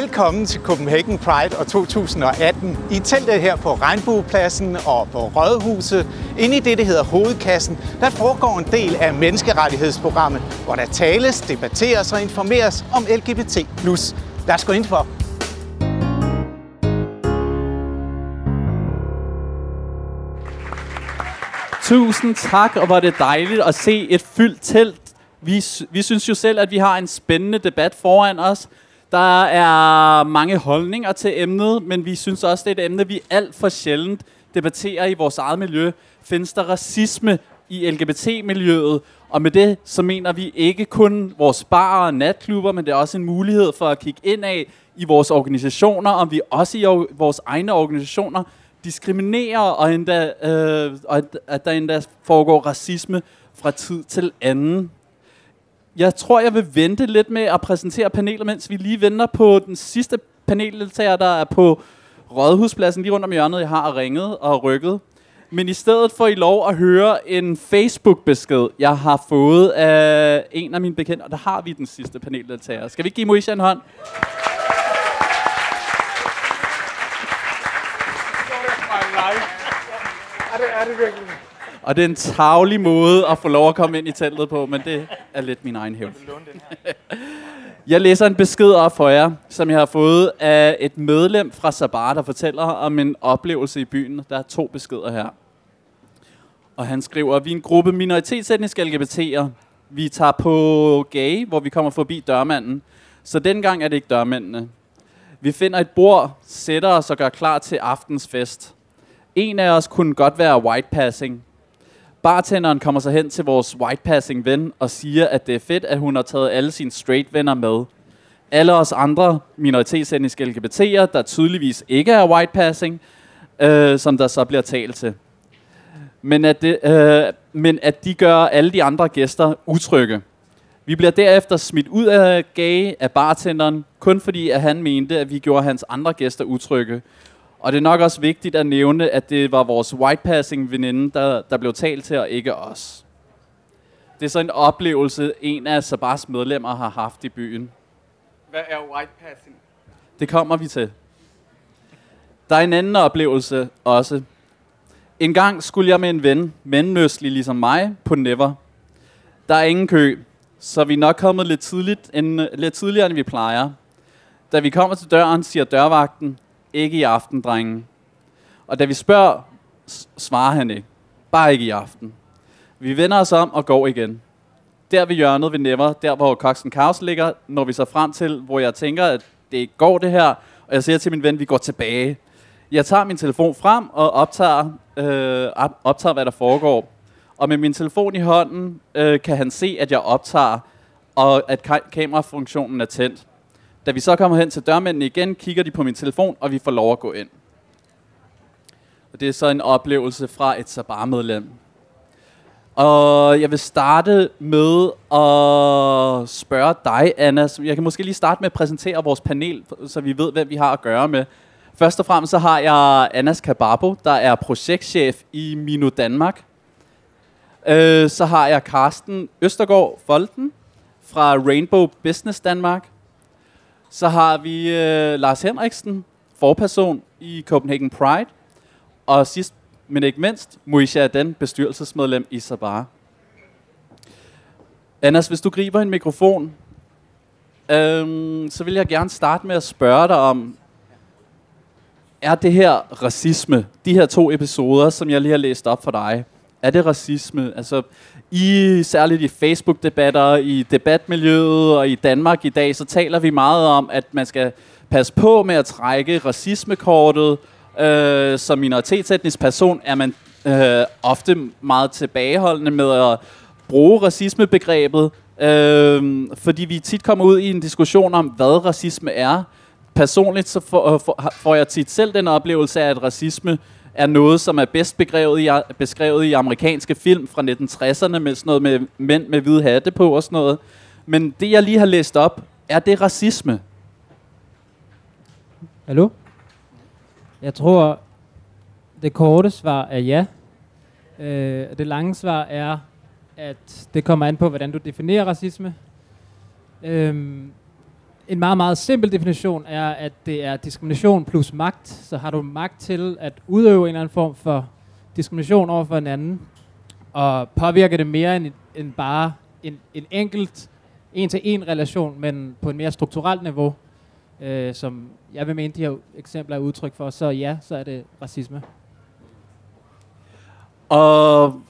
Velkommen til Copenhagen Pride og 2018. I teltet her på Regnbuepladsen og på Rådhuset, inde i det, der hedder Hovedkassen, der foregår en del af menneskerettighedsprogrammet, hvor der tales, debatteres og informeres om LGBT+. Lad os gå ind for. Tusind tak, og var det dejligt at se et fyldt telt. Vi, vi synes jo selv, at vi har en spændende debat foran os. Der er mange holdninger til emnet, men vi synes også, det er et emne, vi alt for sjældent debatterer i vores eget miljø. Findes der racisme i LGBT-miljøet? Og med det, så mener vi ikke kun vores barer og natklubber, men det er også en mulighed for at kigge ind af i vores organisationer, om vi også i vores egne organisationer diskriminerer, og, endda, øh, og at der endda foregår racisme fra tid til anden. Jeg tror, jeg vil vente lidt med at præsentere panelet, mens vi lige venter på den sidste paneldeltager, der er på Rådhuspladsen lige rundt om hjørnet. Jeg har ringet og rykket. Men i stedet får I lov at høre en Facebook-besked, jeg har fået af en af mine bekendte, og der har vi den sidste paneldeltager. Skal vi give Moisha en hånd? Er det, er det virkelig? Og det er en tavlig måde at få lov at komme ind i teltet på, men det er lidt min egen hævn. Jeg læser en besked op for jer, som jeg har fået af et medlem fra Sabar, der fortæller om en oplevelse i byen. Der er to beskeder her. Og han skriver, vi er en gruppe minoritetsetniske LGBT'er. Vi tager på gay, hvor vi kommer forbi dørmanden. Så dengang er det ikke dørmændene. Vi finder et bord, sætter os og gør klar til aftens fest. En af os kunne godt være white passing. Bartenderen kommer så hen til vores white passing ven og siger, at det er fedt, at hun har taget alle sine straight venner med. Alle os andre minoritetsetniske LGBT'er, der tydeligvis ikke er white passing, øh, som der så bliver talt til. Men at, det, øh, men at de gør alle de andre gæster utrygge. Vi bliver derefter smidt ud af gay af bartenderen, kun fordi at han mente, at vi gjorde hans andre gæster utrygge. Og det er nok også vigtigt at nævne, at det var vores white passing veninde, der, der blev talt til, og ikke os. Det er så en oplevelse, en af Sabars medlemmer har haft i byen. Hvad er white passing? Det kommer vi til. Der er en anden oplevelse også. En gang skulle jeg med en ven, mandløslig ligesom mig, på Never. Der er ingen kø, så vi er nok kommet lidt, tidligt, end, lidt tidligere, end vi plejer. Da vi kommer til døren, siger dørvagten, ikke i aften, drenge. Og da vi spørger, svarer han ikke. Bare ikke i aften. Vi vender os om og går igen. Der ved hjørnet ved Never, der hvor Coxen Kaos ligger, når vi så frem til, hvor jeg tænker, at det ikke går det her. Og jeg siger til min ven, vi går tilbage. Jeg tager min telefon frem og optager, øh, optager hvad der foregår. Og med min telefon i hånden øh, kan han se, at jeg optager, og at ka- kamerafunktionen er tændt. Da vi så kommer hen til dørmændene igen, kigger de på min telefon, og vi får lov at gå ind. Og det er så en oplevelse fra et Sabar-medlem. Og jeg vil starte med at spørge dig, Anna. Jeg kan måske lige starte med at præsentere vores panel, så vi ved, hvem vi har at gøre med. Først og fremmest så har jeg Annas Kababo, der er projektchef i Mino Danmark. Øh, så har jeg Karsten Østergaard Folten fra Rainbow Business Danmark. Så har vi øh, Lars Henriksen, forperson i Copenhagen Pride. Og sidst, men ikke mindst, Moisha Adan, bestyrelsesmedlem i Sabar. Anders, hvis du griber en mikrofon, øhm, så vil jeg gerne starte med at spørge dig om, er det her racisme, de her to episoder, som jeg lige har læst op for dig, er det racisme? Altså, i, særligt i Facebook-debatter, i debatmiljøet og i Danmark i dag, så taler vi meget om, at man skal passe på med at trække racismekortet. Øh, som minoritetsetnisk person er man øh, ofte meget tilbageholdende med at bruge racismebegrebet, øh, fordi vi tit kommer ud i en diskussion om, hvad racisme er. Personligt så får, øh, får, får jeg tit selv den oplevelse af, at racisme er noget, som er bedst beskrevet i, beskrevet i amerikanske film fra 1960'erne med sådan noget med mænd med hvide hatte på og sådan noget. Men det, jeg lige har læst op, er det racisme? Hallo? Jeg tror, det korte svar er ja. Øh, det lange svar er, at det kommer an på, hvordan du definerer racisme. Øhm, en meget, meget simpel definition er, at det er diskrimination plus magt. Så har du magt til at udøve en eller anden form for diskrimination over for en anden, og påvirker det mere end, end bare en, en enkelt en-til-en relation, men på en mere strukturelt niveau, øh, som jeg vil mene, de her eksempler er udtryk for, så ja, så er det racisme. Og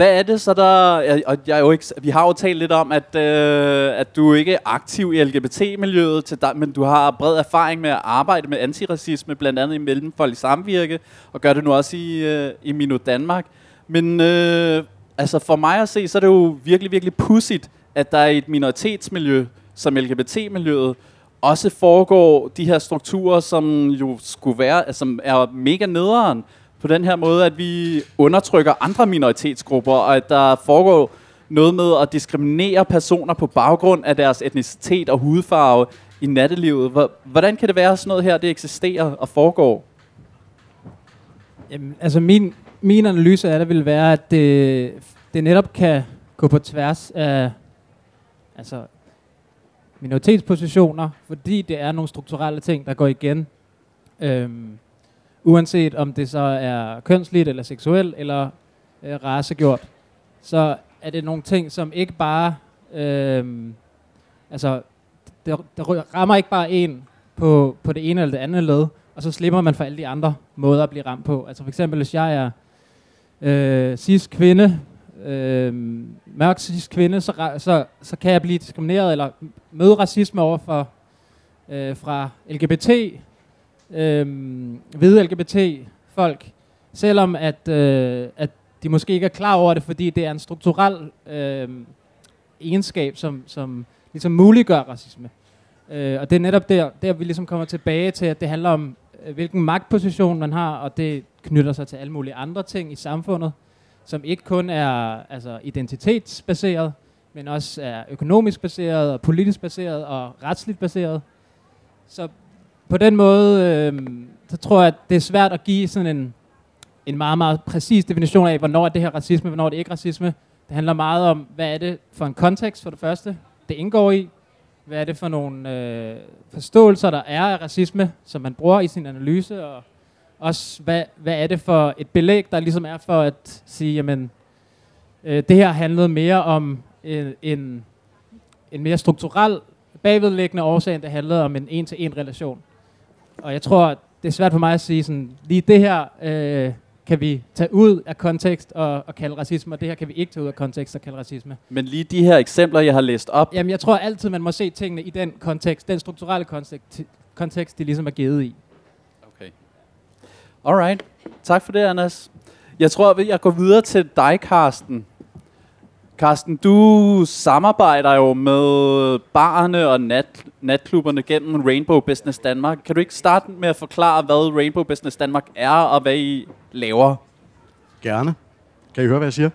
hvad er det så der... Jeg, og jeg er jo ikke, vi har jo talt lidt om, at, øh, at du ikke er aktiv i LGBT-miljøet, til dig, men du har bred erfaring med at arbejde med antiracisme, blandt andet i Mellemfolk Samvirke, og gør det nu også i, øh, i Mino Danmark. Men øh, altså for mig at se, så er det jo virkelig, virkelig pudsigt, at der er et minoritetsmiljø som LGBT-miljøet, også foregår de her strukturer, som jo skulle være, altså, som er mega nederen, på den her måde, at vi undertrykker andre minoritetsgrupper, og at der foregår noget med at diskriminere personer på baggrund af deres etnicitet og hudfarve i nattelivet. Hvordan kan det være, at sådan noget her det eksisterer og foregår? Jamen, altså min, min analyse af det vil være, at det, det netop kan gå på tværs af altså, minoritetspositioner, fordi det er nogle strukturelle ting, der går igen. Øhm, uanset om det så er kønsligt eller seksuelt eller øh, racegjort, så er det nogle ting, som ikke bare, øh, altså, det, det rammer ikke bare en på, på det ene eller det andet led, og så slipper man for alle de andre måder at blive ramt på. Altså for eksempel, hvis jeg er øh, cis kvinde, øh, mørk cis kvinde, så, så, så kan jeg blive diskrimineret eller møde racisme over for øh, fra LGBT øh, hvide LGBT-folk, selvom at, øh, at de måske ikke er klar over det, fordi det er en strukturel øh, egenskab, som, som ligesom muliggør racisme. Øh, og det er netop der, der, vi ligesom kommer tilbage til, at det handler om, øh, hvilken magtposition man har, og det knytter sig til alle mulige andre ting i samfundet, som ikke kun er altså, identitetsbaseret, men også er økonomisk baseret, og politisk baseret, og retsligt baseret. Så på den måde, øh, så tror jeg, at det er svært at give sådan en, en meget, meget præcis definition af, hvornår er det her racisme, hvornår er det ikke racisme. Det handler meget om, hvad er det for en kontekst for det første, det indgår i. Hvad er det for nogle øh, forståelser, der er af racisme, som man bruger i sin analyse, og også hvad, hvad er det for et belæg, der ligesom er for at sige, jamen, øh, det her handlede mere om en, en, en mere strukturel bagvedliggende årsag, end det handlede om en en-til-en relation. Og jeg tror, det er svært for mig at sige sådan, lige det her øh, kan vi tage ud af kontekst og, og kalde racisme, og det her kan vi ikke tage ud af kontekst og kalde racisme. Men lige de her eksempler, jeg har læst op... Jamen, jeg tror altid, man må se tingene i den kontekst, den strukturelle kontekst, kontekst de ligesom er givet i. Okay. Alright. Tak for det, Anders. Jeg tror, at jeg går videre til dig, Karsten. Karsten, du samarbejder jo med barne og nat, natklubberne gennem Rainbow Business Danmark. Kan du ikke starte med at forklare, hvad Rainbow Business Danmark er, og hvad I laver? Gerne. Kan I høre, hvad jeg siger?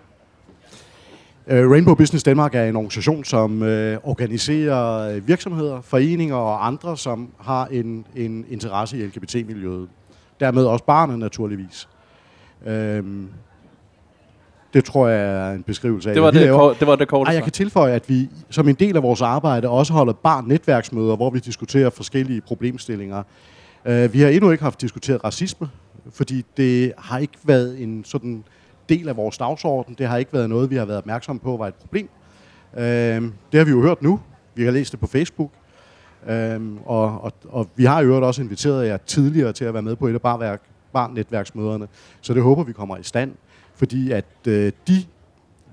Øh, Rainbow Business Danmark er en organisation, som øh, organiserer øh, virksomheder, foreninger og andre, som har en, en interesse i LGBT-miljøet. Dermed også barnet naturligvis. Uh, det tror jeg er en beskrivelse af, det var det, det, det var det korte Ej, jeg kan tilføje, at vi som en del af vores arbejde også holder barn-netværksmøder, hvor vi diskuterer forskellige problemstillinger. Uh, vi har endnu ikke haft diskuteret racisme, fordi det har ikke været en sådan del af vores dagsorden. Det har ikke været noget, vi har været opmærksomme på var et problem. Uh, det har vi jo hørt nu. Vi har læst det på Facebook. Uh, og, og, og vi har jo også inviteret jer tidligere til at være med på et af barn-netværksmøderne, så det håber vi kommer i stand fordi at øh, de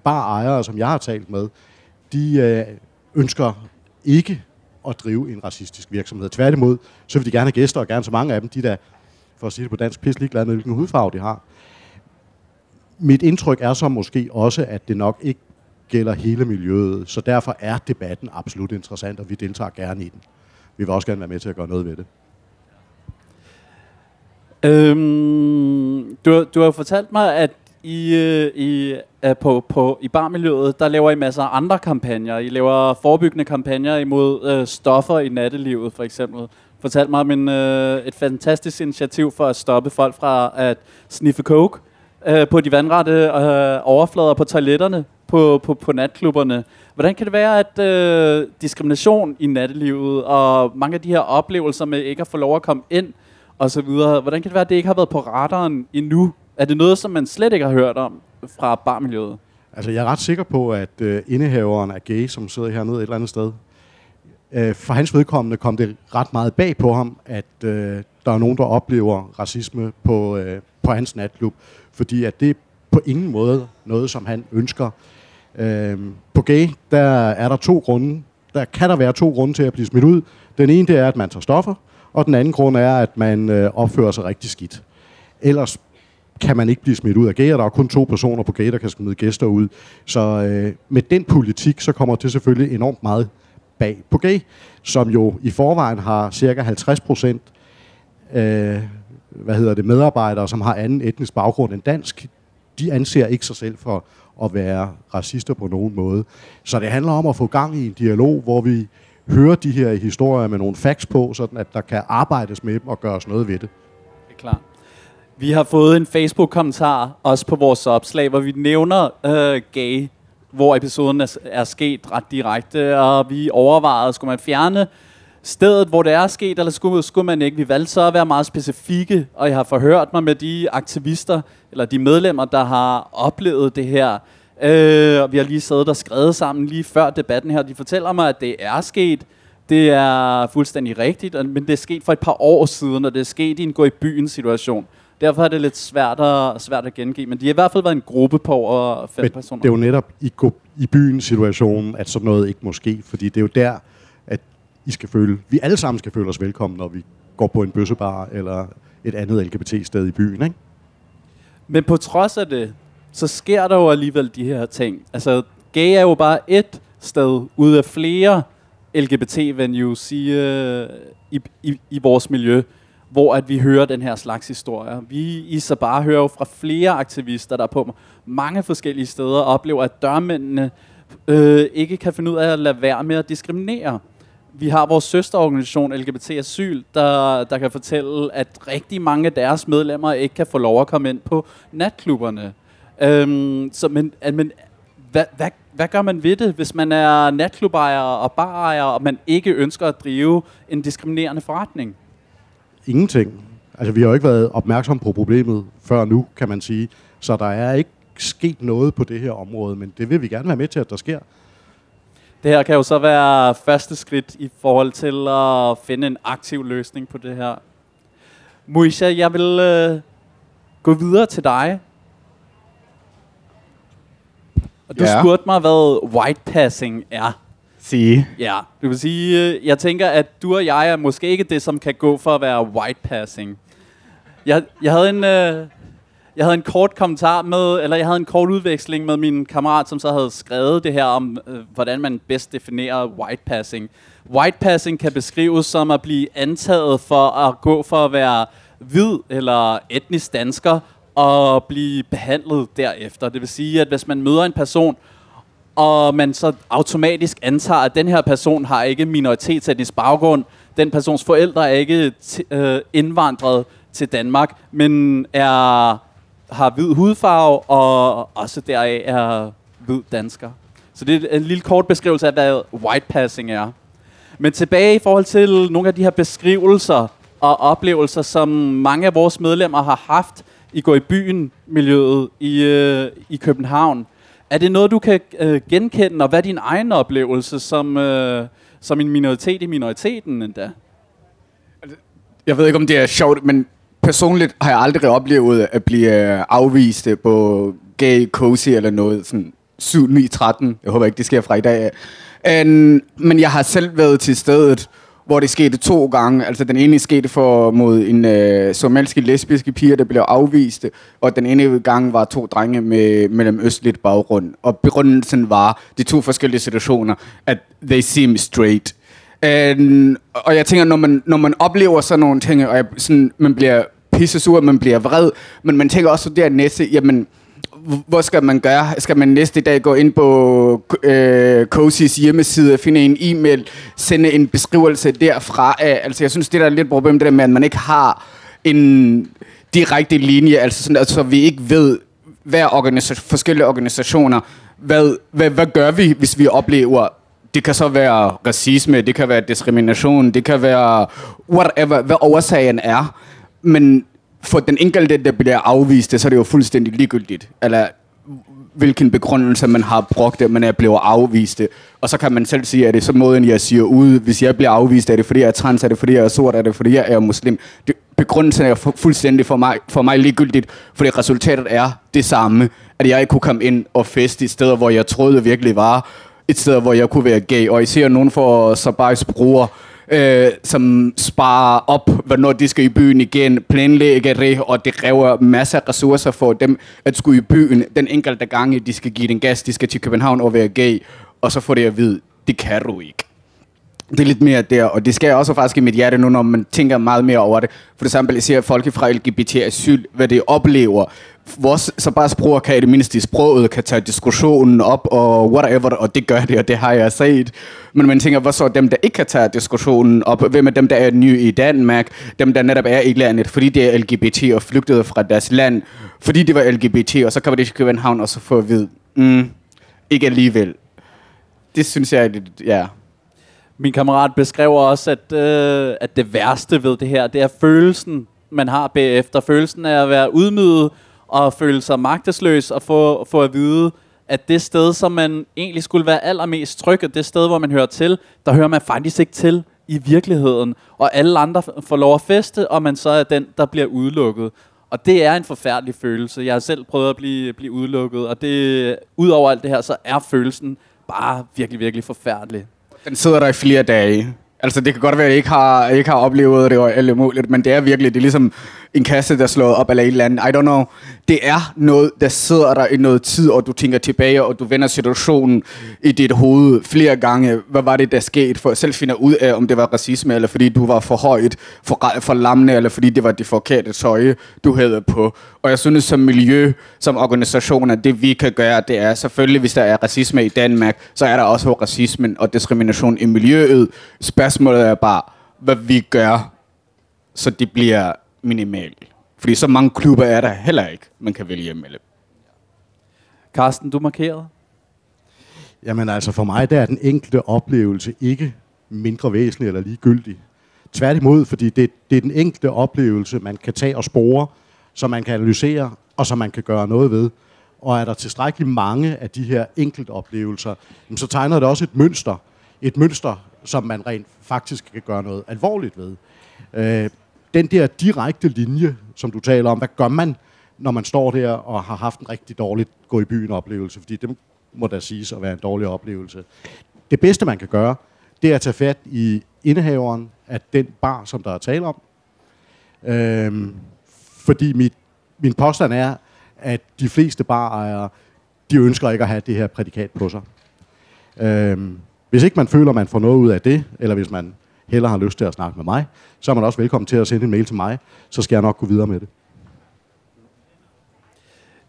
bare ejere, som jeg har talt med, de øh, ønsker ikke at drive en racistisk virksomhed. Tværtimod, så vil de gerne have gæster, og gerne så mange af dem, de der, for at sige det på dansk, pisse ligeglade med, hvilken hudfarve de har. Mit indtryk er så måske også, at det nok ikke gælder hele miljøet, så derfor er debatten absolut interessant, og vi deltager gerne i den. Vi vil også gerne være med til at gøre noget ved det. Øhm, du, du har fortalt mig, at i, øh, i, er på, på, i barmiljøet, der laver I masser af andre kampagner. I laver forebyggende kampagner imod øh, stoffer i nattelivet, for eksempel. Fortæl mig om en, øh, et fantastisk initiativ for at stoppe folk fra at sniffe coke. øh, på de vandrette øh, overflader på toiletterne, på, på, på natklubberne. Hvordan kan det være, at øh, diskrimination i nattelivet og mange af de her oplevelser med ikke at få lov at komme ind og så videre, hvordan kan det være, at det ikke har været på radaren endnu? Er det noget, som man slet ikke har hørt om fra barmiljøet? Altså, jeg er ret sikker på, at øh, indehaveren er gay, som sidder hernede et eller andet sted. Øh, for hans vedkommende kom det ret meget bag på ham, at øh, der er nogen, der oplever racisme på, øh, på hans natklub. Fordi at det er på ingen måde noget, som han ønsker. Øh, på gay, der er der to grunde. Der kan der være to grunde til at blive smidt ud. Den ene, det er, at man tager stoffer, og den anden grund er, at man øh, opfører sig rigtig skidt. Ellers kan man ikke blive smidt ud af gæder. der er kun to personer på gæder, der kan smide gæster ud. Så øh, med den politik, så kommer det selvfølgelig enormt meget bag på gay, som jo i forvejen har cirka 50 procent øh, hvad hedder det, medarbejdere, som har anden etnisk baggrund end dansk. De anser ikke sig selv for at være racister på nogen måde. Så det handler om at få gang i en dialog, hvor vi hører de her historier med nogle facts på, sådan at der kan arbejdes med dem og gøres noget ved det. Det er klart. Vi har fået en Facebook-kommentar, også på vores opslag, hvor vi nævner øh, gay, hvor episoden er, er sket ret direkte, og vi overvejede, skulle man fjerne stedet, hvor det er sket, eller skulle, skulle man ikke? Vi valgte så at være meget specifikke, og jeg har forhørt mig med de aktivister, eller de medlemmer, der har oplevet det her. Øh, og vi har lige siddet og skrevet sammen lige før debatten her. De fortæller mig, at det er sket. Det er fuldstændig rigtigt, men det er sket for et par år siden, og det er sket i en gå i byen situation. Derfor er det lidt svært at, svært at gengive, men de har i hvert fald været en gruppe på over fem Men personer. det er jo netop i, i byen situationen, at sådan noget ikke må ske, fordi det er jo der, at I skal føle, vi alle sammen skal føle os velkommen, når vi går på en bøssebar eller et andet LGBT-sted i byen, ikke? Men på trods af det, så sker der jo alligevel de her ting. Altså, gay er jo bare et sted ud af flere LGBT-venues i, øh, i, i, i vores miljø, hvor at vi hører den her slags historier. Vi i så bare hører jo fra flere aktivister, der på mange forskellige steder oplever, at dørmændene øh, ikke kan finde ud af at lade være med at diskriminere. Vi har vores søsterorganisation LGBT Asyl, der, der kan fortælle, at rigtig mange af deres medlemmer ikke kan få lov at komme ind på natklubberne. Øhm, så, men, men hvad, hvad, hvad gør man ved det, hvis man er natklubejer og barejer, og man ikke ønsker at drive en diskriminerende forretning? Ingenting. Altså, vi har jo ikke været opmærksom på problemet før nu, kan man sige. Så der er ikke sket noget på det her område, men det vil vi gerne være med til, at der sker. Det her kan jo så være første skridt i forhold til at finde en aktiv løsning på det her. Moisha, jeg vil øh, gå videre til dig. Og du Ja. spurgte mig, hvad white passing er. Sige. Ja, du vil sige, øh, jeg tænker, at du og jeg er måske ikke det, som kan gå for at være white passing. Jeg, jeg havde en... Øh, jeg havde en kort kommentar med, eller jeg havde en kort udveksling med min kammerat, som så havde skrevet det her om, øh, hvordan man bedst definerer white passing. White passing kan beskrives som at blive antaget for at gå for at være hvid eller etnisk dansker og blive behandlet derefter. Det vil sige, at hvis man møder en person, og man så automatisk antager, at den her person har ikke minoritetsetnisk baggrund, den persons forældre er ikke t- øh, indvandret til Danmark, men er har hvid hudfarve og også deraf er hvid dansker. Så det er en lille kort beskrivelse af, hvad white passing er. Men tilbage i forhold til nogle af de her beskrivelser og oplevelser, som mange af vores medlemmer har haft i gå i byen miljøet i, øh, i København. Er det noget, du kan øh, genkende, og hvad er din egen oplevelse som, øh, som en minoritet i minoriteten endda? Altså, jeg ved ikke, om det er sjovt, men personligt har jeg aldrig oplevet at blive øh, afvist på gay, cozy eller noget sådan 7, 9, 13. Jeg håber ikke, det sker fra i dag. Um, men jeg har selv været til stedet, hvor det skete to gange. Altså den ene skete for mod en øh, somaliske lesbiske pige, der blev afvist, og den ene gang var to drenge med mellemøstligt baggrund. Og begrundelsen var de to forskellige situationer, at they seem straight. Um, og jeg tænker, når man, når man oplever sådan nogle ting, og jeg, sådan, man bliver pisse sur, man bliver vred, men man tænker også der næste, jamen, hvor skal man gøre? Skal man næste dag gå ind på øh, Cozy's hjemmeside, finde en e-mail, sende en beskrivelse derfra? af? Altså, jeg synes, det der er lidt problem, det der med, at man ikke har en direkte linje, altså sådan, altså, vi ikke ved, hver organisa- forskellige organisationer, hvad, hvad, hvad gør vi, hvis vi oplever det kan så være racisme, det kan være diskrimination, det kan være whatever, hvad årsagen er. Men for den enkelte, der bliver afvist, så er det jo fuldstændig ligegyldigt. Eller hvilken begrundelse man har brugt, at man er blevet afvist. Og så kan man selv sige, at det er så måden, jeg siger ud. Hvis jeg bliver afvist, er det fordi jeg er trans, er det fordi jeg er sort, er det fordi jeg er muslim. Det, begrundelsen er fuldstændig for mig, for mig ligegyldigt, fordi resultatet er det samme, at jeg ikke kunne komme ind og feste i steder, hvor jeg troede virkelig var et sted, hvor jeg kunne være gay. Og I ser nogen for Sabajs bror, øh, som sparer op, hvornår de skal i byen igen, planlægger det, og det kræver masser af ressourcer for dem at skulle i byen den enkelte gang, de skal give den gas, de skal til København og være gay, og så får de at vide, det kan du ikke. Det er lidt mere der, og det skal også faktisk i mit hjerte nu, når man tænker meget mere over det. For eksempel, jeg ser folk fra LGBT asyl, hvad de oplever. Vores så bare sprog kan i det mindste i sproget, kan tage diskussionen op og whatever, og det gør det, og det har jeg set. Men man tænker, hvad så dem, der ikke kan tage diskussionen op? Hvem er dem, der er nye i Danmark? Dem, der netop er i landet, fordi det er LGBT og flygtede fra deres land, fordi det var LGBT, og så kommer det til København, og så får vi vide, mm, ikke alligevel. Det synes jeg er lidt, ja. Min kammerat beskriver også, at, øh, at det værste ved det her, det er følelsen, man har bagefter. Følelsen af at være udmydet og føle sig magtesløs og få, få at vide, at det sted, som man egentlig skulle være allermest tryg, og det sted, hvor man hører til, der hører man faktisk ikke til i virkeligheden. Og alle andre får lov at feste, og man så er den, der bliver udelukket. Og det er en forfærdelig følelse. Jeg har selv prøvet at blive, blive udelukket, og det, udover alt det her, så er følelsen bare virkelig, virkelig forfærdelig. Den sidder der i flere dage. Altså, det kan godt være, at jeg ikke har, ikke har oplevet det og alt muligt, men det er virkelig, det er ligesom en kasse, der er slået op eller et eller andet. I don't know. Det er noget, der sidder der i noget tid, og du tænker tilbage, og du vender situationen i dit hoved flere gange. Hvad var det, der skete? For at selv finde ud af, om det var racisme, eller fordi du var for højt, for, for lammende, eller fordi det var det forkerte tøj, du havde på. Og jeg synes, som miljø, som organisationer, det vi kan gøre, det er selvfølgelig, hvis der er racisme i Danmark, så er der også racisme og diskrimination i miljøet. Spørgsmålet er bare, hvad vi gør, så det bliver minimalt. Fordi så mange klubber er der heller ikke, man kan vælge imellem. Carsten, du markerede? Jamen altså for mig, der er den enkelte oplevelse ikke mindre væsentlig eller ligegyldig. Tværtimod, fordi det, det er den enkelte oplevelse, man kan tage og spore, som man kan analysere, og som man kan gøre noget ved. Og er der tilstrækkeligt mange af de her enkelte oplevelser, jamen, så tegner det også et mønster. Et mønster, som man rent faktisk kan gøre noget alvorligt ved. Den der direkte linje, som du taler om, hvad gør man, når man står der og har haft en rigtig dårlig gå i byen oplevelse, fordi det må da siges at være en dårlig oplevelse. Det bedste, man kan gøre, det er at tage fat i indehaveren af den bar, som der er tale om. Øhm, fordi mit, min påstand er, at de fleste barejere, de ønsker ikke at have det her prædikat på sig. Øhm, hvis ikke man føler, man får noget ud af det, eller hvis man heller har lyst til at snakke med mig, så er man også velkommen til at sende en mail til mig, så skal jeg nok gå videre med det.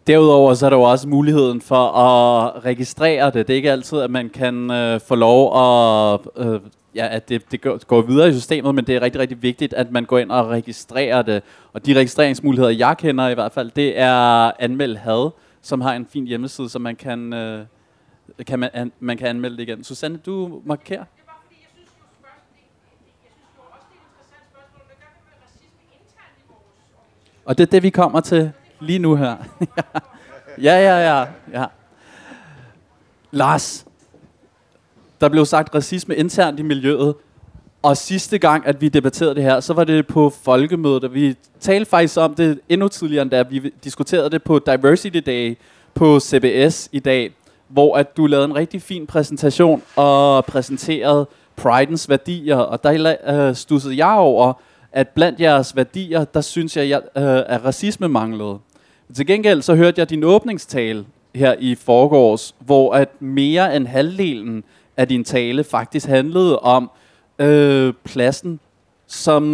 Derudover så er der jo også muligheden for at registrere det. Det er ikke altid, at man kan øh, få lov at, øh, ja, at det, det går, går videre i systemet, men det er rigtig, rigtig vigtigt, at man går ind og registrerer det. Og de registreringsmuligheder, jeg kender i hvert fald, det er Anmeld Had, som har en fin hjemmeside, så man kan, øh, kan man, an, man kan anmelde det igen. Susanne, du markerer. Det er bare fordi, jeg synes jo, spørgsmål, det, det, jeg synes jo også, det er et interessant spørgsmål. Hvad gør vi med racisme internt i vores organisation? Og det er det, vi kommer til lige nu her. ja, ja, ja, ja. Lars, der blev sagt racisme internt i miljøet. Og sidste gang, at vi debatterede det her, så var det på folkemødet, og vi talte faktisk om det endnu tidligere end da. Vi diskuterede det på Diversity Day på CBS i dag, hvor at du lavede en rigtig fin præsentation og præsenterede Pridens værdier, og der øh, stussede jeg over, at blandt jeres værdier, der synes jeg, jeg øh, at racisme manglede. Til gengæld så hørte jeg din åbningstale her i forgårs, hvor at mere end halvdelen af din tale faktisk handlede om øh, pladsen, som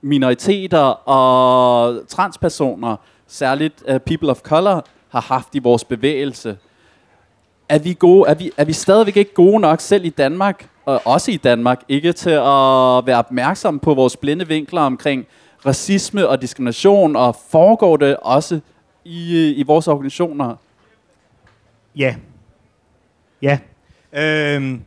minoriteter og transpersoner, særligt uh, people of color, har haft i vores bevægelse. Er vi, gode, er, vi, er vi stadigvæk ikke gode nok, selv i Danmark, og også i Danmark, ikke til at være opmærksom på vores blinde vinkler omkring racisme og diskrimination, og foregår det også i, i vores organisationer? Ja. Ja. Øhm,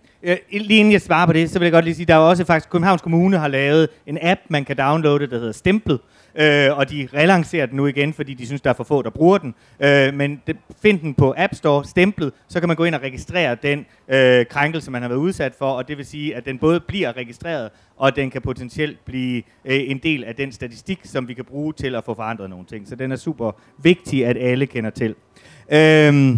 lige inden jeg svarer på det, så vil jeg godt lige sige, der er også faktisk, Københavns Kommune har lavet en app, man kan downloade, der hedder Stempel, Øh, og de relancerer den nu igen, fordi de synes, der er for få, der bruger den. Øh, men det, find den på App Store, stemplet, så kan man gå ind og registrere den øh, krænkelse, man har været udsat for, og det vil sige, at den både bliver registreret, og den kan potentielt blive øh, en del af den statistik, som vi kan bruge til at få forandret nogle ting. Så den er super vigtig, at alle kender til. Øh,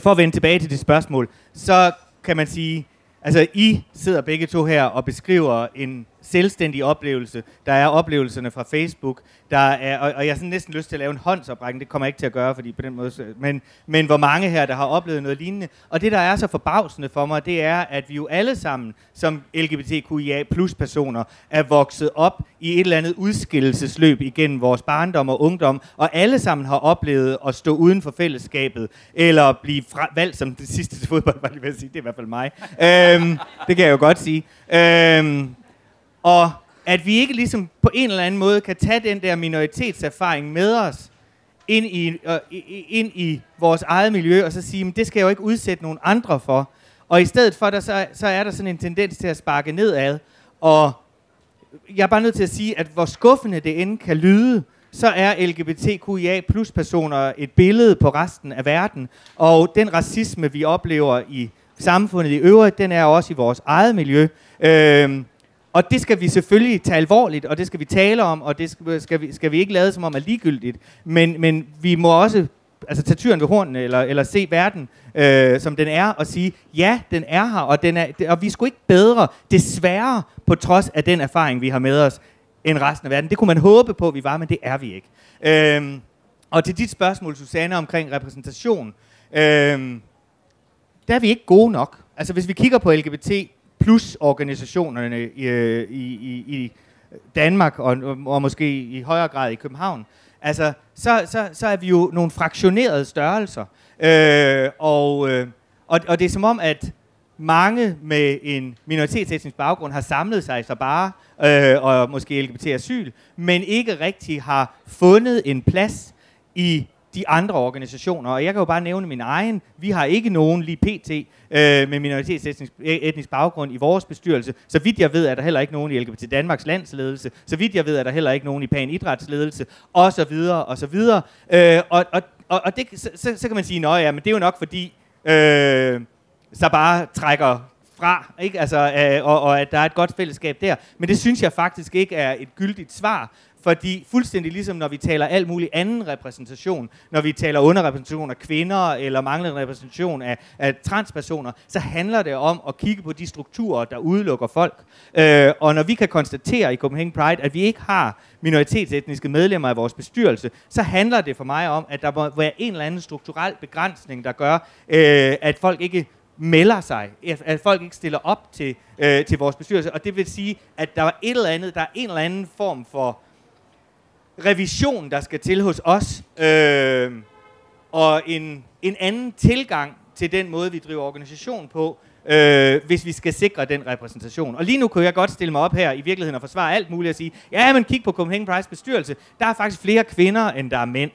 for at vende tilbage til det spørgsmål, så kan man sige, altså I sidder begge to her og beskriver en selvstændig oplevelse. Der er oplevelserne fra Facebook, der er, og, og jeg har sådan næsten lyst til at lave en håndsoprækning, det kommer jeg ikke til at gøre, fordi på den måde, men, men hvor mange her, der har oplevet noget lignende. Og det, der er så forbavsende for mig, det er, at vi jo alle sammen, som LGBTQIA plus personer, er vokset op i et eller andet udskillelsesløb igennem vores barndom og ungdom, og alle sammen har oplevet at stå uden for fællesskabet, eller blive fra, valgt som det sidste til fodbold, var jeg lige ved at sige. det er i hvert fald mig. øhm, det kan jeg jo godt sige. Øhm, og at vi ikke ligesom på en eller anden måde kan tage den der minoritetserfaring med os ind i, øh, i- i- ind i vores eget miljø, og så sige, men det skal jeg jo ikke udsætte nogen andre for. Og i stedet for, der, så, så er der sådan en tendens til at sparke nedad. Og jeg er bare nødt til at sige, at hvor skuffende det end kan lyde, så er LGBTQIA plus personer et billede på resten af verden. Og den racisme, vi oplever i samfundet i øvrigt, den er også i vores eget miljø. Øhm, og det skal vi selvfølgelig tage alvorligt, og det skal vi tale om, og det skal, skal, vi, skal vi ikke lade som om er ligegyldigt. Men, men vi må også altså, tage tyren ved hornene, eller, eller se verden, øh, som den er, og sige, ja, den er her, og, den er, og vi skulle ikke bedre, desværre, på trods af den erfaring, vi har med os, end resten af verden. Det kunne man håbe på, at vi var, men det er vi ikke. Øh, og til dit spørgsmål, Susanne, omkring repræsentation, øh, der er vi ikke gode nok. Altså hvis vi kigger på LGBT plus organisationerne i, i, i, i Danmark og, og måske i højere grad i København, altså så, så, så er vi jo nogle fraktionerede størrelser. Øh, og, øh, og, og det er som om, at mange med en minoritetsetnisk baggrund har samlet sig så bare, øh, og måske LGBT-asyl, men ikke rigtig har fundet en plads i de andre organisationer. Og jeg kan jo bare nævne min egen. Vi har ikke nogen lige pt. Øh, med minoritetsetnisk e, etnisk baggrund i vores bestyrelse. Så vidt jeg ved, er der heller ikke nogen i LGBT Danmarks landsledelse. Så vidt jeg ved, er der heller ikke nogen i Pan Idrætsledelse. Og så videre, og så videre. Øh, og, og, og, og det, så, så, så kan man sige, at ja, men det er jo nok fordi, øh, så bare trækker fra, ikke? Altså, øh, og, og at der er et godt fællesskab der. Men det synes jeg faktisk ikke er et gyldigt svar, fordi fuldstændig ligesom når vi taler alt mulig anden repræsentation, når vi taler underrepræsentation af kvinder eller manglende repræsentation af, af transpersoner, så handler det om at kigge på de strukturer, der udelukker folk. Øh, og når vi kan konstatere i Copenhagen Pride, at vi ikke har minoritetsetniske medlemmer af vores bestyrelse, så handler det for mig om, at der må være en eller anden strukturel begrænsning, der gør, øh, at folk ikke melder sig, at, folk ikke stiller op til, øh, til vores bestyrelse. Og det vil sige, at der er et eller andet, der er en eller anden form for revision, der skal til hos os, øh, og en, en anden tilgang til den måde, vi driver organisation på, øh, hvis vi skal sikre den repræsentation. Og lige nu kunne jeg godt stille mig op her i virkeligheden og forsvare alt muligt og sige, ja, men kig på Copenhagen Prize bestyrelse, der er faktisk flere kvinder, end der er mænd.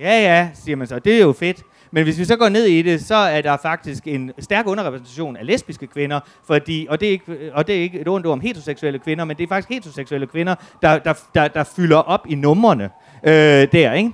Ja, ja, siger man så, det er jo fedt. Men hvis vi så går ned i det, så er der faktisk en stærk underrepræsentation af lesbiske kvinder, fordi, og, det er ikke, og det er ikke et ondt ord om heteroseksuelle kvinder, men det er faktisk heteroseksuelle kvinder, der, der, der, der fylder op i numrene øh, der, ikke?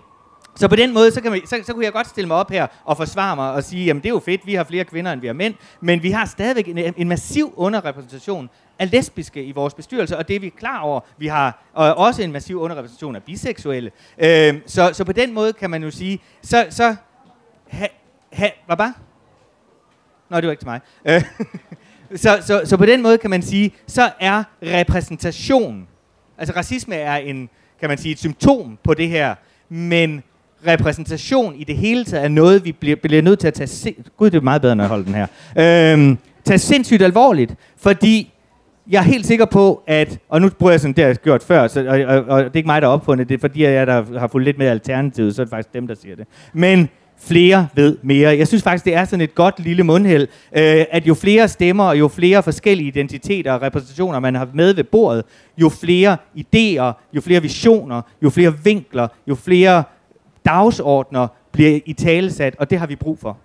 Så på den måde, så, kan man, så, så kunne jeg godt stille mig op her og forsvare mig og sige, jamen det er jo fedt, vi har flere kvinder, end vi har mænd, men vi har stadigvæk en, en massiv underrepræsentation af lesbiske i vores bestyrelse, og det er vi klar over. Vi har og også en massiv underrepræsentation af biseksuelle. Øh, så, så på den måde kan man jo sige, så, så ha, ha, hvad bare? Nå, det var ikke til mig. Øh, så, så, så på den måde kan man sige, så er repræsentation, altså racisme er en, kan man sige, et symptom på det her, men repræsentation i det hele taget er noget, vi bliver, bliver nødt til at tage... Se- Gud, det er meget bedre, når jeg holder den her. Øhm, tage sindssygt alvorligt, fordi jeg er helt sikker på, at... Og nu bruger jeg sådan, det har jeg gjort før, så, og, og, og, det er ikke mig, der har opfundet det, fordi jeg der har fulgt lidt med alternativet, så er det faktisk dem, der siger det. Men flere ved mere. Jeg synes faktisk, det er sådan et godt lille mundheld, øh, at jo flere stemmer, og jo flere forskellige identiteter og repræsentationer, man har med ved bordet, jo flere idéer, jo flere visioner, jo flere vinkler, jo flere dagsordner bliver i talesat, og det har vi brug for.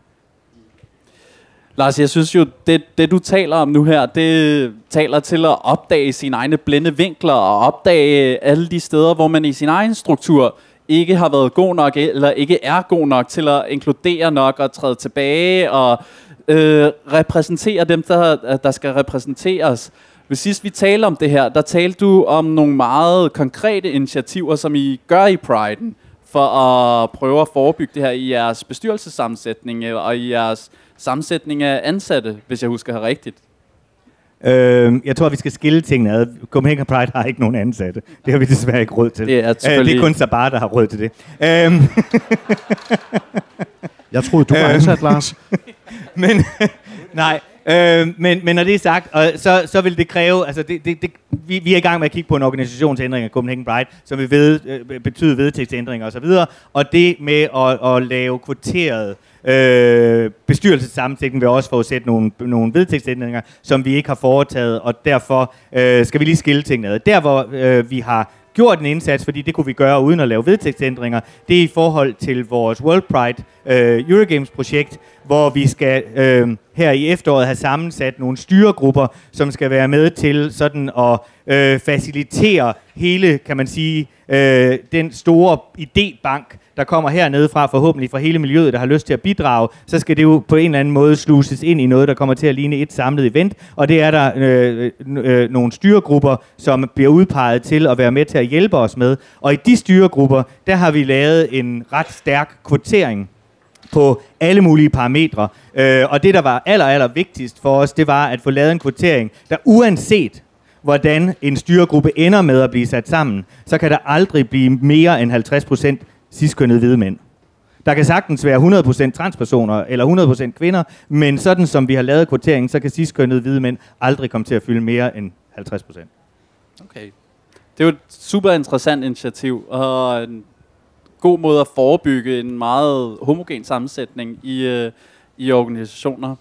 Lars, jeg synes jo, det, det du taler om nu her, det taler til at opdage sine egne blinde vinkler og opdage alle de steder, hvor man i sin egen struktur ikke har været god nok, eller ikke er god nok til at inkludere nok og træde tilbage og øh, repræsentere dem, der, der skal repræsenteres. Hvis sidst vi talte om det her, der talte du om nogle meget konkrete initiativer, som I gør i Pride'en, for at prøve at forebygge det her i jeres bestyrelsessammensætning øh, og i jeres sammensætning af ansatte, hvis jeg husker her rigtigt. Øh, jeg tror, vi skal skille tingene ad. Copenhagen Pride har ikke nogen ansatte. Det har vi desværre ikke råd til. Det er Øh, selvfølgelig- det er kun Sabar, der har råd til det. Øhm, Jeg troede, du var Øh. ansat, Lars. men nej, øh, men, men når det er sagt, og så, så vil det kræve, altså det, det, det, vi, vi er i gang med at kigge på en organisationsændring af Copenhagen Pride, som vil ved, øh, betyde vedtægtsændringer osv., og det med at, at lave kvoteret øh, bestyrelsessammensætning vil også forudsætte nogle, nogle vedtægtsændringer, som vi ikke har foretaget, og derfor øh, skal vi lige skille tingene ad. Der, hvor øh, vi har gjort en indsats, fordi det kunne vi gøre uden at lave vedtægtsændringer, det er i forhold til vores World Pride øh, Eurogames-projekt, hvor vi skal øh, her i efteråret have sammensat nogle styregrupper, som skal være med til sådan at øh, facilitere hele, kan man sige, øh, den store idébank, der kommer hernede fra, forhåbentlig fra hele miljøet, der har lyst til at bidrage, så skal det jo på en eller anden måde sluses ind i noget, der kommer til at ligne et samlet event, og det er der øh, øh, øh nogle styregrupper, som bliver udpeget til at være med til at hjælpe os med, og i de styregrupper, der har vi lavet en ret stærk kvotering på alle mulige parametre. Øh, og det, der var aller, aller vigtigst for os, det var at få lavet en kvotering, der uanset hvordan en styregruppe ender med at blive sat sammen, så kan der aldrig blive mere end 50% ciskønnede hvide mænd. Der kan sagtens være 100% transpersoner eller 100% kvinder, men sådan som vi har lavet kvoteringen, så kan ciskønnede hvide mænd aldrig komme til at fylde mere end 50%. Okay. Det er jo et super interessant initiativ, og øhm, god måde at forebygge en meget homogen sammensætning i, øh, i organisationer.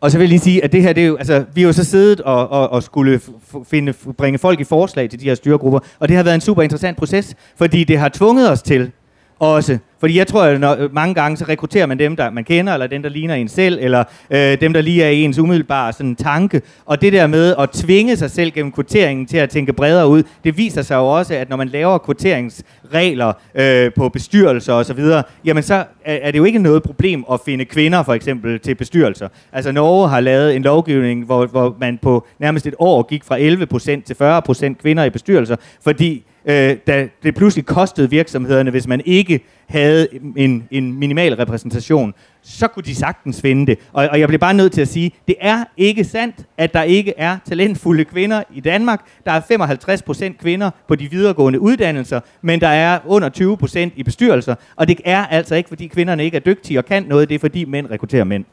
Og så vil jeg lige sige, at det her, det er jo, altså, vi har jo så siddet og, og, og skulle finde, bringe folk i forslag til de her styregrupper, og det har været en super interessant proces, fordi det har tvunget os til også. Fordi jeg tror, at når, øh, mange gange så rekrutterer man dem, der man kender, eller dem, der ligner en selv, eller øh, dem, der lige er ens umiddelbare sådan, tanke. Og det der med at tvinge sig selv gennem kvoteringen til at tænke bredere ud, det viser sig jo også, at når man laver kvoteringsregler øh, på bestyrelser osv., jamen så er, er det jo ikke noget problem at finde kvinder for eksempel til bestyrelser. Altså Norge har lavet en lovgivning, hvor, hvor man på nærmest et år gik fra 11% til 40% kvinder i bestyrelser, fordi øh, da det pludselig kostede virksomhederne, hvis man ikke havde en, en minimal repræsentation, så kunne de sagtens finde det. Og, og jeg bliver bare nødt til at sige, det er ikke sandt, at der ikke er talentfulde kvinder i Danmark. Der er 55 procent kvinder på de videregående uddannelser, men der er under 20 procent i bestyrelser. Og det er altså ikke, fordi kvinderne ikke er dygtige og kan noget, det er fordi mænd rekrutterer mænd.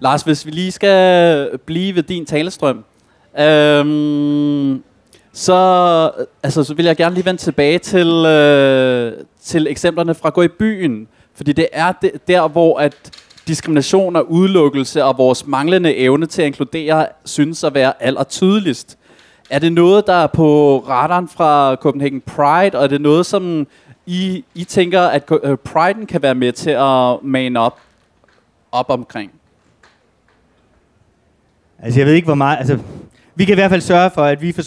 Lars, hvis vi lige skal blive ved din talestrøm, øhm, så, altså, så vil jeg gerne lige vende tilbage til, øh, til eksemplerne fra Gå i byen. Fordi det er det, der, hvor at diskrimination og udelukkelse og vores manglende evne til at inkludere synes at være allertydeligst. Er det noget, der er på radaren fra Copenhagen Pride, og er det noget, som I, I tænker, at øh, Pride'en kan være med til at mane op, op omkring? Altså jeg ved ikke, hvor meget... Altså, vi kan i hvert fald sørge for, at vi, for,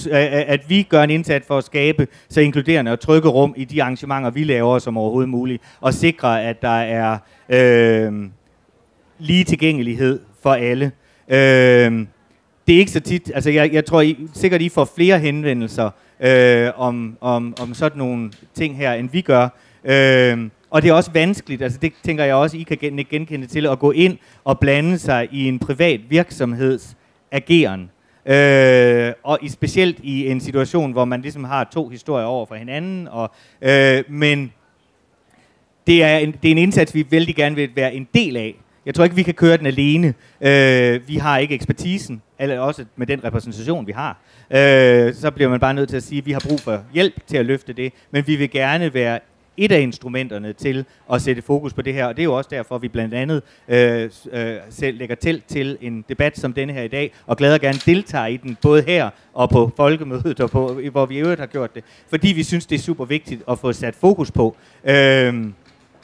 at vi gør en indsats for at skabe så inkluderende og trygge rum i de arrangementer, vi laver som overhovedet muligt, og sikre, at der er øh, lige tilgængelighed for alle. Øh, det er ikke så tit, altså jeg, jeg tror I, sikkert, I får flere henvendelser øh, om, om, om sådan nogle ting her, end vi gør. Øh, og det er også vanskeligt, altså det tænker jeg også, I kan genkende til, at gå ind og blande sig i en privat virksomheds ageren. Øh, og i, specielt i en situation, hvor man ligesom har to historier over for hinanden. Og, øh, men det er, en, det er en indsats, vi vældig gerne vil være en del af. Jeg tror ikke, vi kan køre den alene. Øh, vi har ikke ekspertisen, eller også med den repræsentation, vi har. Øh, så bliver man bare nødt til at sige, at vi har brug for hjælp til at løfte det, men vi vil gerne være et af instrumenterne til at sætte fokus på det her. Og det er jo også derfor, at vi blandt andet øh, øh, selv lægger til til en debat som denne her i dag, og glæder gerne deltager i den, både her og på folkemødet, og på, hvor vi i øvrigt har gjort det. Fordi vi synes, det er super vigtigt at få sat fokus på. Øh,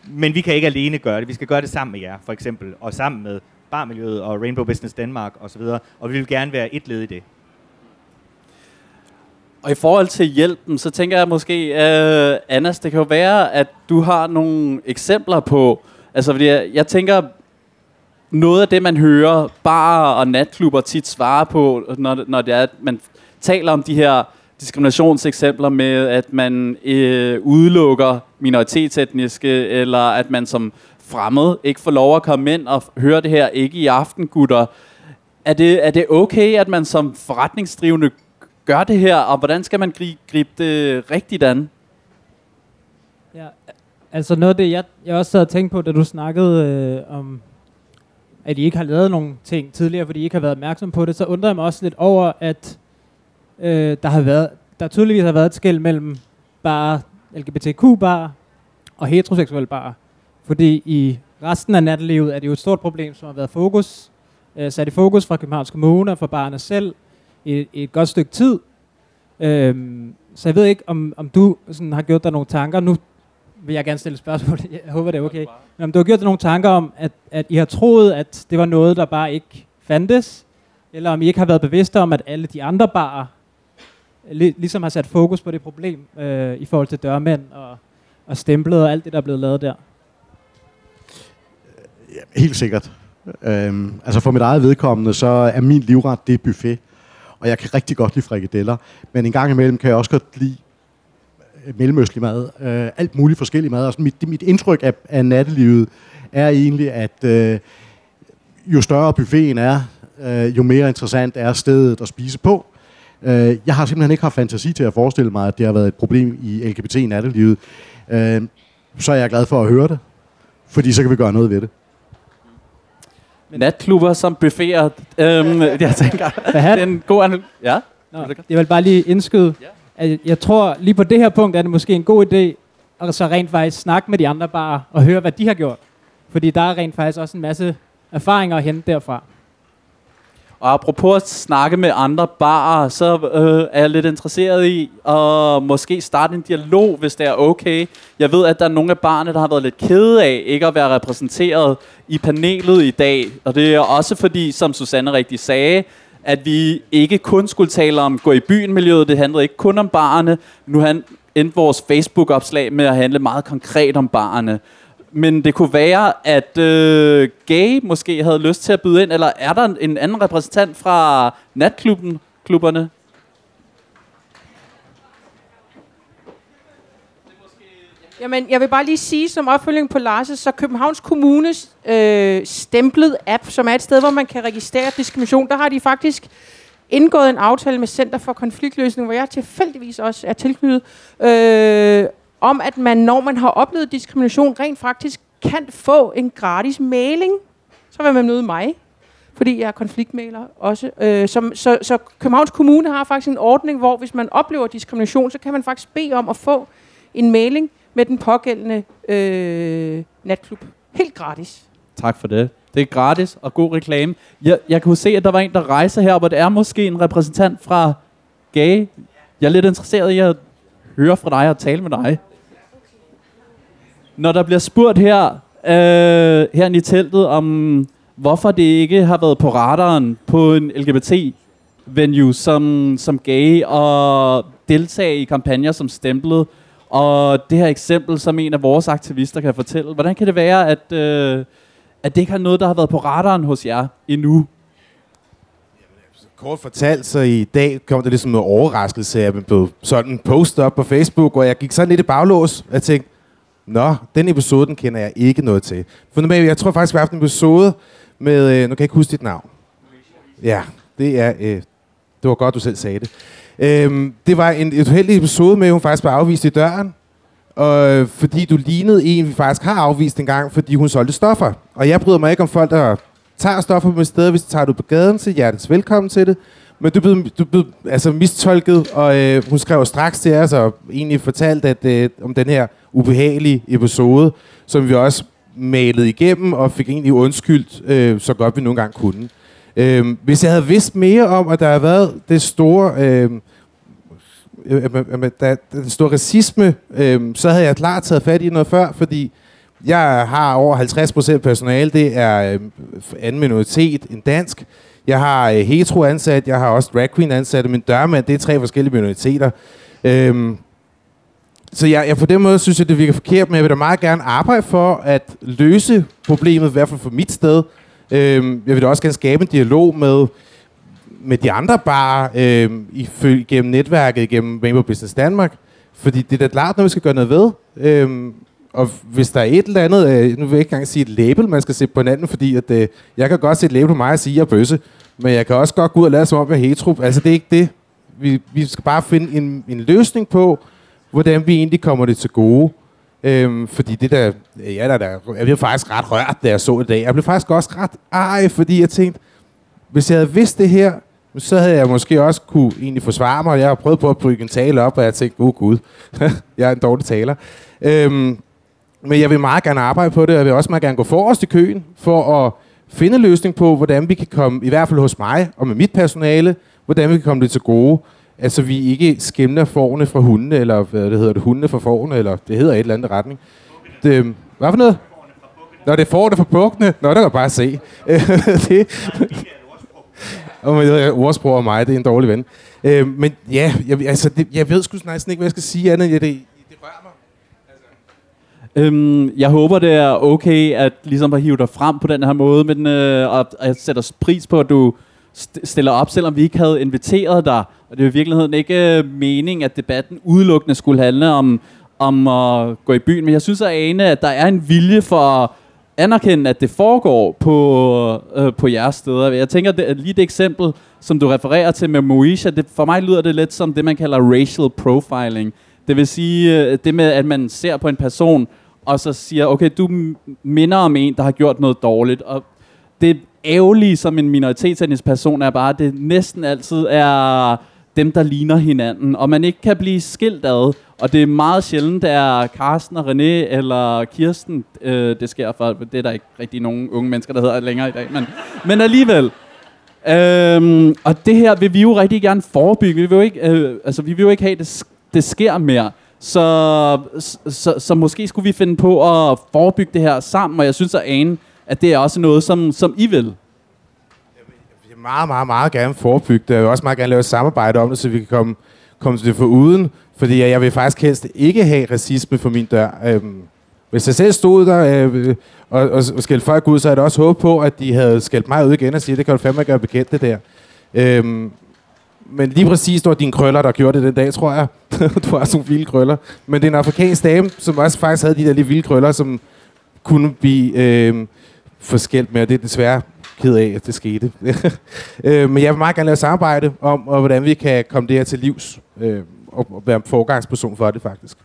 men vi kan ikke alene gøre det. Vi skal gøre det sammen med jer, for eksempel, og sammen med Barmiljøet og Rainbow Business Danmark osv. Og vi vil gerne være et led i det. Og i forhold til hjælpen, så tænker jeg måske, øh, Anders, det kan jo være, at du har nogle eksempler på, altså fordi jeg, jeg tænker, noget af det, man hører barer og natklubber tit svare på, når, når det er, at man taler om de her diskriminationseksempler med, at man øh, udelukker minoritetsetniske, eller at man som fremmed ikke får lov at komme ind og høre det her, ikke i aften, gutter. Er det, er det okay, at man som forretningsdrivende gør det her, og hvordan skal man gribe, gribe det rigtigt an? Ja, altså noget af det, jeg, jeg også sad og tænkte på, da du snakkede øh, om, at I ikke har lavet nogle ting tidligere, fordi I ikke har været opmærksom på det, så undrer jeg mig også lidt over, at øh, der har været, der tydeligvis har været et skæld mellem bare LGBTQ-bar og heteroseksuelle bar. Fordi i resten af nattelivet er det jo et stort problem, som har været fokus, øh, sat i fokus fra Københavns Kommune og fra barnet selv i, i et godt stykke tid. Øhm, så jeg ved ikke, om, om du sådan, har gjort dig nogle tanker. Nu vil jeg gerne stille et spørgsmål. Jeg håber, det er okay. Men om du har gjort dig nogle tanker om, at, at I har troet, at det var noget, der bare ikke fandtes, eller om I ikke har været bevidste om, at alle de andre barer lig, ligesom har sat fokus på det problem øh, i forhold til dørmænd og, og stemplet og alt det, der er blevet lavet der. Helt sikkert. Øhm, altså for mit eget vedkommende, så er min livret, det buffet. Og jeg kan rigtig godt lide frikadeller. Men en gang imellem kan jeg også godt lide øh, mellemøstlig mad. Øh, alt muligt forskellig mad. Altså mit, mit indtryk af, af nattelivet er egentlig, at øh, jo større buffeten er, øh, jo mere interessant er stedet at spise på. Øh, jeg har simpelthen ikke haft fantasi til at forestille mig, at det har været et problem i LGBT-nattelivet. Øh, så er jeg glad for at høre det, fordi så kan vi gøre noget ved det. Natklubber som buffeter. Øhm, jeg tænker, det er en god anal- Ja? Nå, jeg vil bare lige indskyde, at jeg tror lige på det her punkt er det måske en god idé at så rent faktisk snakke med de andre bare og høre, hvad de har gjort. Fordi der er rent faktisk også en masse erfaringer at hente derfra. Og apropos at snakke med andre barer, så øh, er jeg lidt interesseret i at måske starte en dialog, hvis det er okay. Jeg ved, at der er nogle af barne, der har været lidt kede af ikke at være repræsenteret i panelet i dag. Og det er også fordi, som Susanne rigtig sagde, at vi ikke kun skulle tale om gå i byen miljøet. Det handlede ikke kun om barerne. Nu han endte vores Facebook-opslag med at handle meget konkret om barerne. Men det kunne være, at øh, Gay måske havde lyst til at byde ind, eller er der en anden repræsentant fra natklubben, klubberne? Jamen, jeg vil bare lige sige som opfølging på Lars' så Københavns Kommunes øh, stemplet app, som er et sted, hvor man kan registrere diskrimination, der har de faktisk indgået en aftale med Center for Konfliktløsning, hvor jeg tilfældigvis også er tilknyttet, øh, om at man, når man har oplevet diskrimination, rent faktisk kan få en gratis mailing. Så vil man møde mig, fordi jeg er konfliktmaler også. Øh, som, så, så Københavns Kommune har faktisk en ordning, hvor hvis man oplever diskrimination, så kan man faktisk bede om at få en mailing med den pågældende øh, natklub. Helt gratis. Tak for det. Det er gratis og god reklame. Jeg, jeg kunne se, at der var en, der rejser her, hvor det er måske en repræsentant fra Gay. Jeg er lidt interesseret i at høre fra dig og tale med dig. Når der bliver spurgt her, øh, her i teltet om, hvorfor det ikke har været på radaren på en LGBT-venue som, som gay og deltage i kampagner som stemplet, og det her eksempel, som en af vores aktivister kan fortælle, hvordan kan det være, at, øh, at det ikke har noget, der har været på radaren hos jer endnu? Kort fortalt, så i dag kom der ligesom noget overraskelse, at jeg blev sådan en post op på Facebook, og jeg gik sådan lidt i baglås, jeg tænkte, Nå, den episode, den kender jeg ikke noget til. For normalt, jeg tror faktisk, vi har haft en episode med, øh, nu kan jeg ikke huske dit navn. Ja, det er, øh, det var godt, du selv sagde det. Øhm, det var en et uheldig episode med, at hun faktisk blev afvist i døren. Og øh, fordi du lignede en, vi faktisk har afvist en gang, fordi hun solgte stoffer. Og jeg bryder mig ikke om folk, der tager stoffer på et sted. Hvis de tager du på gaden, så hjertens velkommen til det. Men du blev, du blev altså mistolket, og øh, hun skrev straks til os og egentlig fortalte at, øh, om den her ubehagelige episode, som vi også malede igennem og fik egentlig undskyldt, øh, så godt vi nogle gange kunne. Øh, hvis jeg havde vidst mere om, at der har været det store... Øhm, øh, øh, øh, øh, der, den store racisme, øh, så havde jeg klart taget fat i noget før, fordi jeg har over 50% personale, det er øh, anden minoritet end dansk. Jeg har øh, hetero ansat, jeg har også drag queen ansat, men min dørmand, det er tre forskellige minoriteter. Øhm, så jeg, jeg på den måde synes jeg, det virker forkert, men jeg vil da meget gerne arbejde for at løse problemet, i hvert fald for mit sted. Øhm, jeg vil da også gerne skabe en dialog med, med de andre bare øhm, igennem netværket, igennem Rainbow Business Danmark. Fordi det er da klart, når vi skal gøre noget ved. Øhm, og hvis der er et eller andet, øh, nu vil jeg ikke engang sige et label, man skal sætte på hinanden, fordi at, øh, jeg kan godt sætte et label på mig og sige, at jeg er bøsse. Men jeg kan også godt gå ud og lade som om, jeg er hetero. Altså, det er ikke det. Vi, vi skal bare finde en, en løsning på, hvordan vi egentlig kommer det til gode. Øhm, fordi det der, ja, der, der, jeg blev faktisk ret rørt, da jeg så det i dag. Jeg blev faktisk også ret ej, fordi jeg tænkte, hvis jeg havde vidst det her, så havde jeg måske også kunne egentlig forsvare mig. Jeg har prøvet på at bygge en tale op, og jeg tænkte, oh gud, jeg er en dårlig taler. Øhm, men jeg vil meget gerne arbejde på det, og jeg vil også meget gerne gå forrest i køen, for at finde en løsning på, hvordan vi kan komme, i hvert fald hos mig og med mit personale, hvordan vi kan komme det til gode. Altså vi ikke skimner forne fra hundene, eller hvad det hedder det, hundene fra forne, eller det hedder et eller andet retning. Det, øh, hvad for noget? Nå, det er forne fra bukkene. Nå, det kan bare se. det, og med ordsprog og mig, det er en dårlig ven. Øh, men ja, jeg, altså, det, jeg ved sgu næsten ikke, hvad jeg skal sige andet, det, det. Øhm, jeg håber, det er okay at ligesom at hive dig frem på den her måde, men øh, og, og jeg sætter pris på, at du st- stiller op, selvom vi ikke havde inviteret dig. Og det er i virkeligheden ikke øh, at debatten udelukkende skulle handle om, om at gå i byen. Men jeg synes at ane, at der er en vilje for at anerkende, at det foregår på, øh, på jeres steder. Jeg tænker, det, lige det eksempel, som du refererer til med Moesha, det, for mig lyder det lidt som det, man kalder racial profiling. Det vil sige, øh, det med, at man ser på en person, og så siger, okay, du minder om en, der har gjort noget dårligt. Og det ærgerlige som en minoritetsetnisk person er bare, at det næsten altid er dem, der ligner hinanden, og man ikke kan blive skilt ad. Og det er meget sjældent, det er Carsten og René eller Kirsten, øh, det sker for, det er der ikke rigtig nogen unge mennesker, der hedder længere i dag, men, men alligevel. Øhm, og det her vil vi jo rigtig gerne forebygge. Vi vil jo ikke, øh, altså, vi vil jo ikke have, at det, det sker mere. Så, så, så måske skulle vi finde på at forebygge det her sammen, og jeg synes at ane, at det er også noget, som, som I vil. Jeg vil meget, meget, meget gerne forebygge det. Jeg vil også meget gerne lave et samarbejde om det, så vi kan komme, komme til det for uden. Fordi jeg vil faktisk helst ikke have racisme for min dør. Øhm, hvis jeg selv stod der øh, og, og, og skældte folk ud, så havde jeg også håbet på, at de havde skældt mig ud igen og sige, det kan du fandme gøre bekendt det der. Øhm, men lige præcis, det var dine krøller, der gjorde det den dag, tror jeg. du har sådan nogle vilde krøller. Men det er en afrikansk dame, som også faktisk havde de der lige vilde krøller, som kunne blive øh, forskældt med, og det er desværre ked af, at det skete. øh, men jeg vil meget gerne lave samarbejde om, og hvordan vi kan komme det her til livs, øh, og, og være forgangsperson for det faktisk.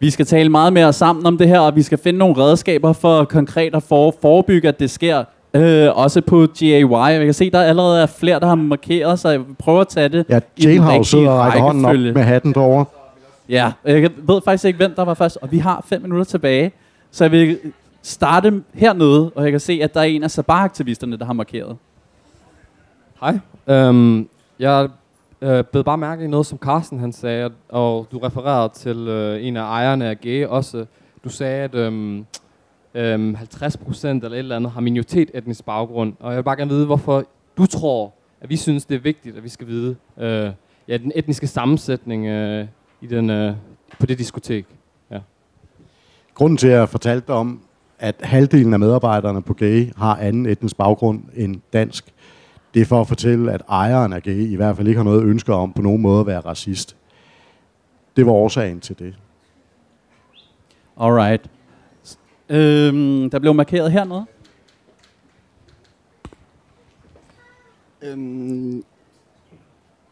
Vi skal tale meget mere sammen om det her, og vi skal finde nogle redskaber for konkret at for, forebygge, at det sker. Øh, også på GAY. Jeg kan se, at der allerede er flere, der har markeret, så jeg prøver at tage det Ja, Jailhouse sidder og rækker hånden op med hatten derovre. Ja, jeg ved faktisk ikke, hvem der var først, og vi har fem minutter tilbage. Så jeg vil starte hernede, og jeg kan se, at der er en af Sabah-aktivisterne, der har markeret. Hej. Øhm, jeg øh, bed bare mærke i noget, som Carsten han sagde, og du refererede til øh, en af ejerne af GE også. Du sagde, at øhm, øhm, 50 procent eller et eller andet har minoritet etnisk baggrund. Og jeg vil bare gerne vide, hvorfor du tror, at vi synes, det er vigtigt, at vi skal vide øh, ja, den etniske sammensætning øh, i den, øh, på det diskotek. Ja. Grunden til, at jeg fortalte om, at halvdelen af medarbejderne på GAY har anden etnisk baggrund end dansk, det er for at fortælle, at ejeren af GAY i hvert fald ikke har noget ønske om på nogen måde at være racist. Det var årsagen til det. Alright. Øhm, der blev markeret hernede. Øhm,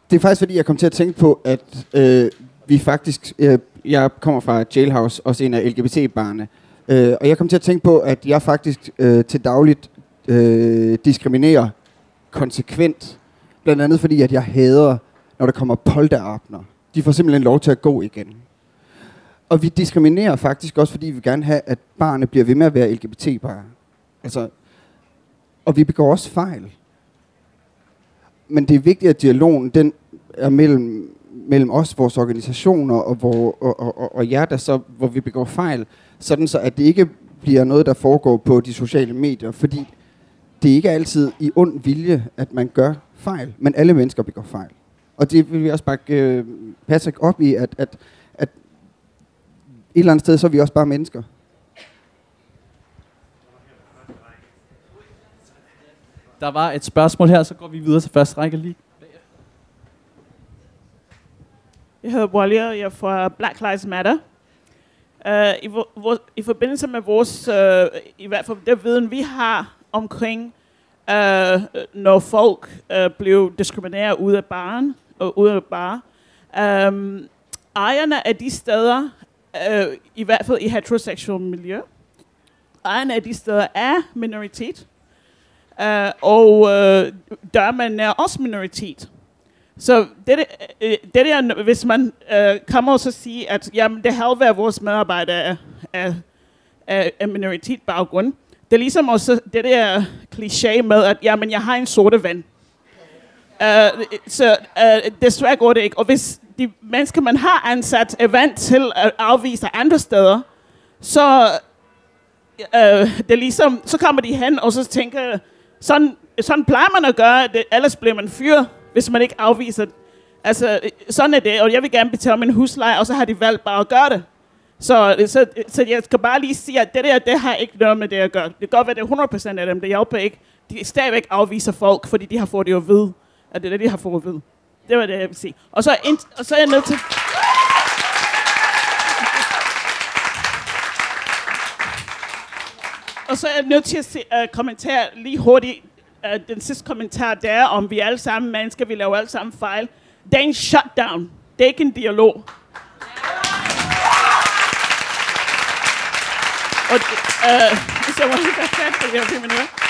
det er faktisk fordi, jeg kom til at tænke på, at øh, vi faktisk... Øh, jeg kommer fra Jailhouse, også en af LGBT-barne. Øh, og jeg kom til at tænke på, at jeg faktisk øh, til dagligt øh, diskriminerer konsekvent. Blandt andet fordi, at jeg hader, når der kommer polterabner. De får simpelthen lov til at gå igen. Og vi diskriminerer faktisk også, fordi vi gerne have, at barnet bliver ved med at være LGBT-bare. Altså, og vi begår også fejl. Men det er vigtigt, at dialogen den er mellem, mellem os, vores organisationer og, hvor, og, og, og, og jer, der så, hvor vi begår fejl, sådan så at det ikke bliver noget, der foregår på de sociale medier, fordi det er ikke altid i ond vilje, at man gør fejl, men alle mennesker begår fejl. Og det vil vi også bakke øh, Patrick op i, at, at et eller andet sted, så er vi også bare mennesker. Der var et spørgsmål her, så går vi videre til første række lige. Jeg hedder Walia, jeg er fra Black Lives Matter. Uh, i, vor, I forbindelse med vores, uh, i hvert fald det viden, vi har omkring, uh, når folk uh, blev diskrimineret ud af baren, og ud af bar, um, ejerne af de steder, øh, i hvert fald i heteroseksuelle miljø, ejerne af de steder er minoritet, øh, og øh, dørmanden er også minoritet. Så det, øh, det der, hvis man øh, kommer og så siger, at jamen, det halve af vores medarbejdere er, er, er, minoritetbaggrund, det er ligesom også det der kliché med, at jamen, jeg har en sorte ven. Uh, øh, så uh, desværre går det ikke. Og hvis de mennesker, man har ansat, er vant til at afvise andre steder, så, øh, det ligesom, så kommer de hen og så tænker, sådan, sådan plejer man at gøre, det, ellers bliver man fyret hvis man ikke afviser det. Altså, sådan er det, og jeg vil gerne betale min husleje, og så har de valgt bare at gøre det. Så, så, så jeg skal bare lige sige, at det der, det har ikke noget med det at gøre. Det kan godt være, det er 100% af dem, det hjælper ikke. De stadigvæk afviser folk, fordi de har fået det at vide, at det er det, de har fået at vide. Det var det, jeg ville sige. Og så, ind, og så er jeg nødt til... Og så er jeg nødt til at se, uh, kommentere lige hurtigt uh, den sidste kommentar der, om vi alle sammen mennesker, vi laver alle sammen fejl. Det er en shutdown. Det er ikke en dialog. Og, uh, så må jeg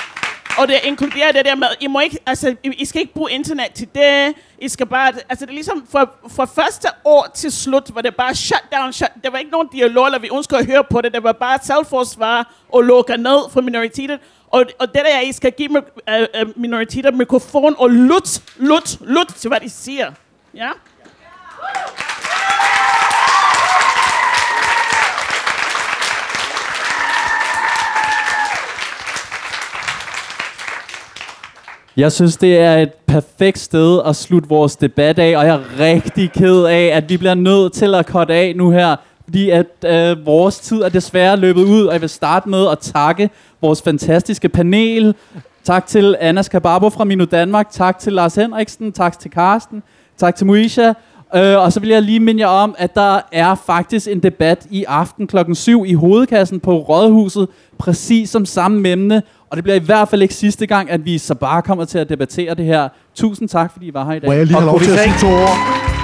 og det inkluderer det der med, I, må ikke, altså, I, I skal ikke bruge internet til det. I skal bare, altså det er ligesom fra, fra første år til slut, var det bare shut down, shut, der var ikke nogen dialog, eller vi ønsker at høre på det. Det var bare selvforsvar og lukke ned for minoritetet. Og, og det der, I skal give uh, minoriteter mikrofon og lut, lut, lut til, hvad de siger. Ja? Jeg synes, det er et perfekt sted at slutte vores debat af, og jeg er rigtig ked af, at vi bliver nødt til at korte af nu her, fordi at øh, vores tid er desværre løbet ud, og jeg vil starte med at takke vores fantastiske panel. Tak til Anna Skababo fra Minu Danmark, tak til Lars Henriksen, tak til Karsten, tak til Moisha, Øh, og så vil jeg lige minde jer om, at der er faktisk en debat i aften klokken 7 i hovedkassen på Rådhuset, præcis som samme emne. Og det bliver i hvert fald ikke sidste gang, at vi så bare kommer til at debattere det her. Tusind tak, fordi I var her i dag. Må jeg lige have lov til at sige to ord?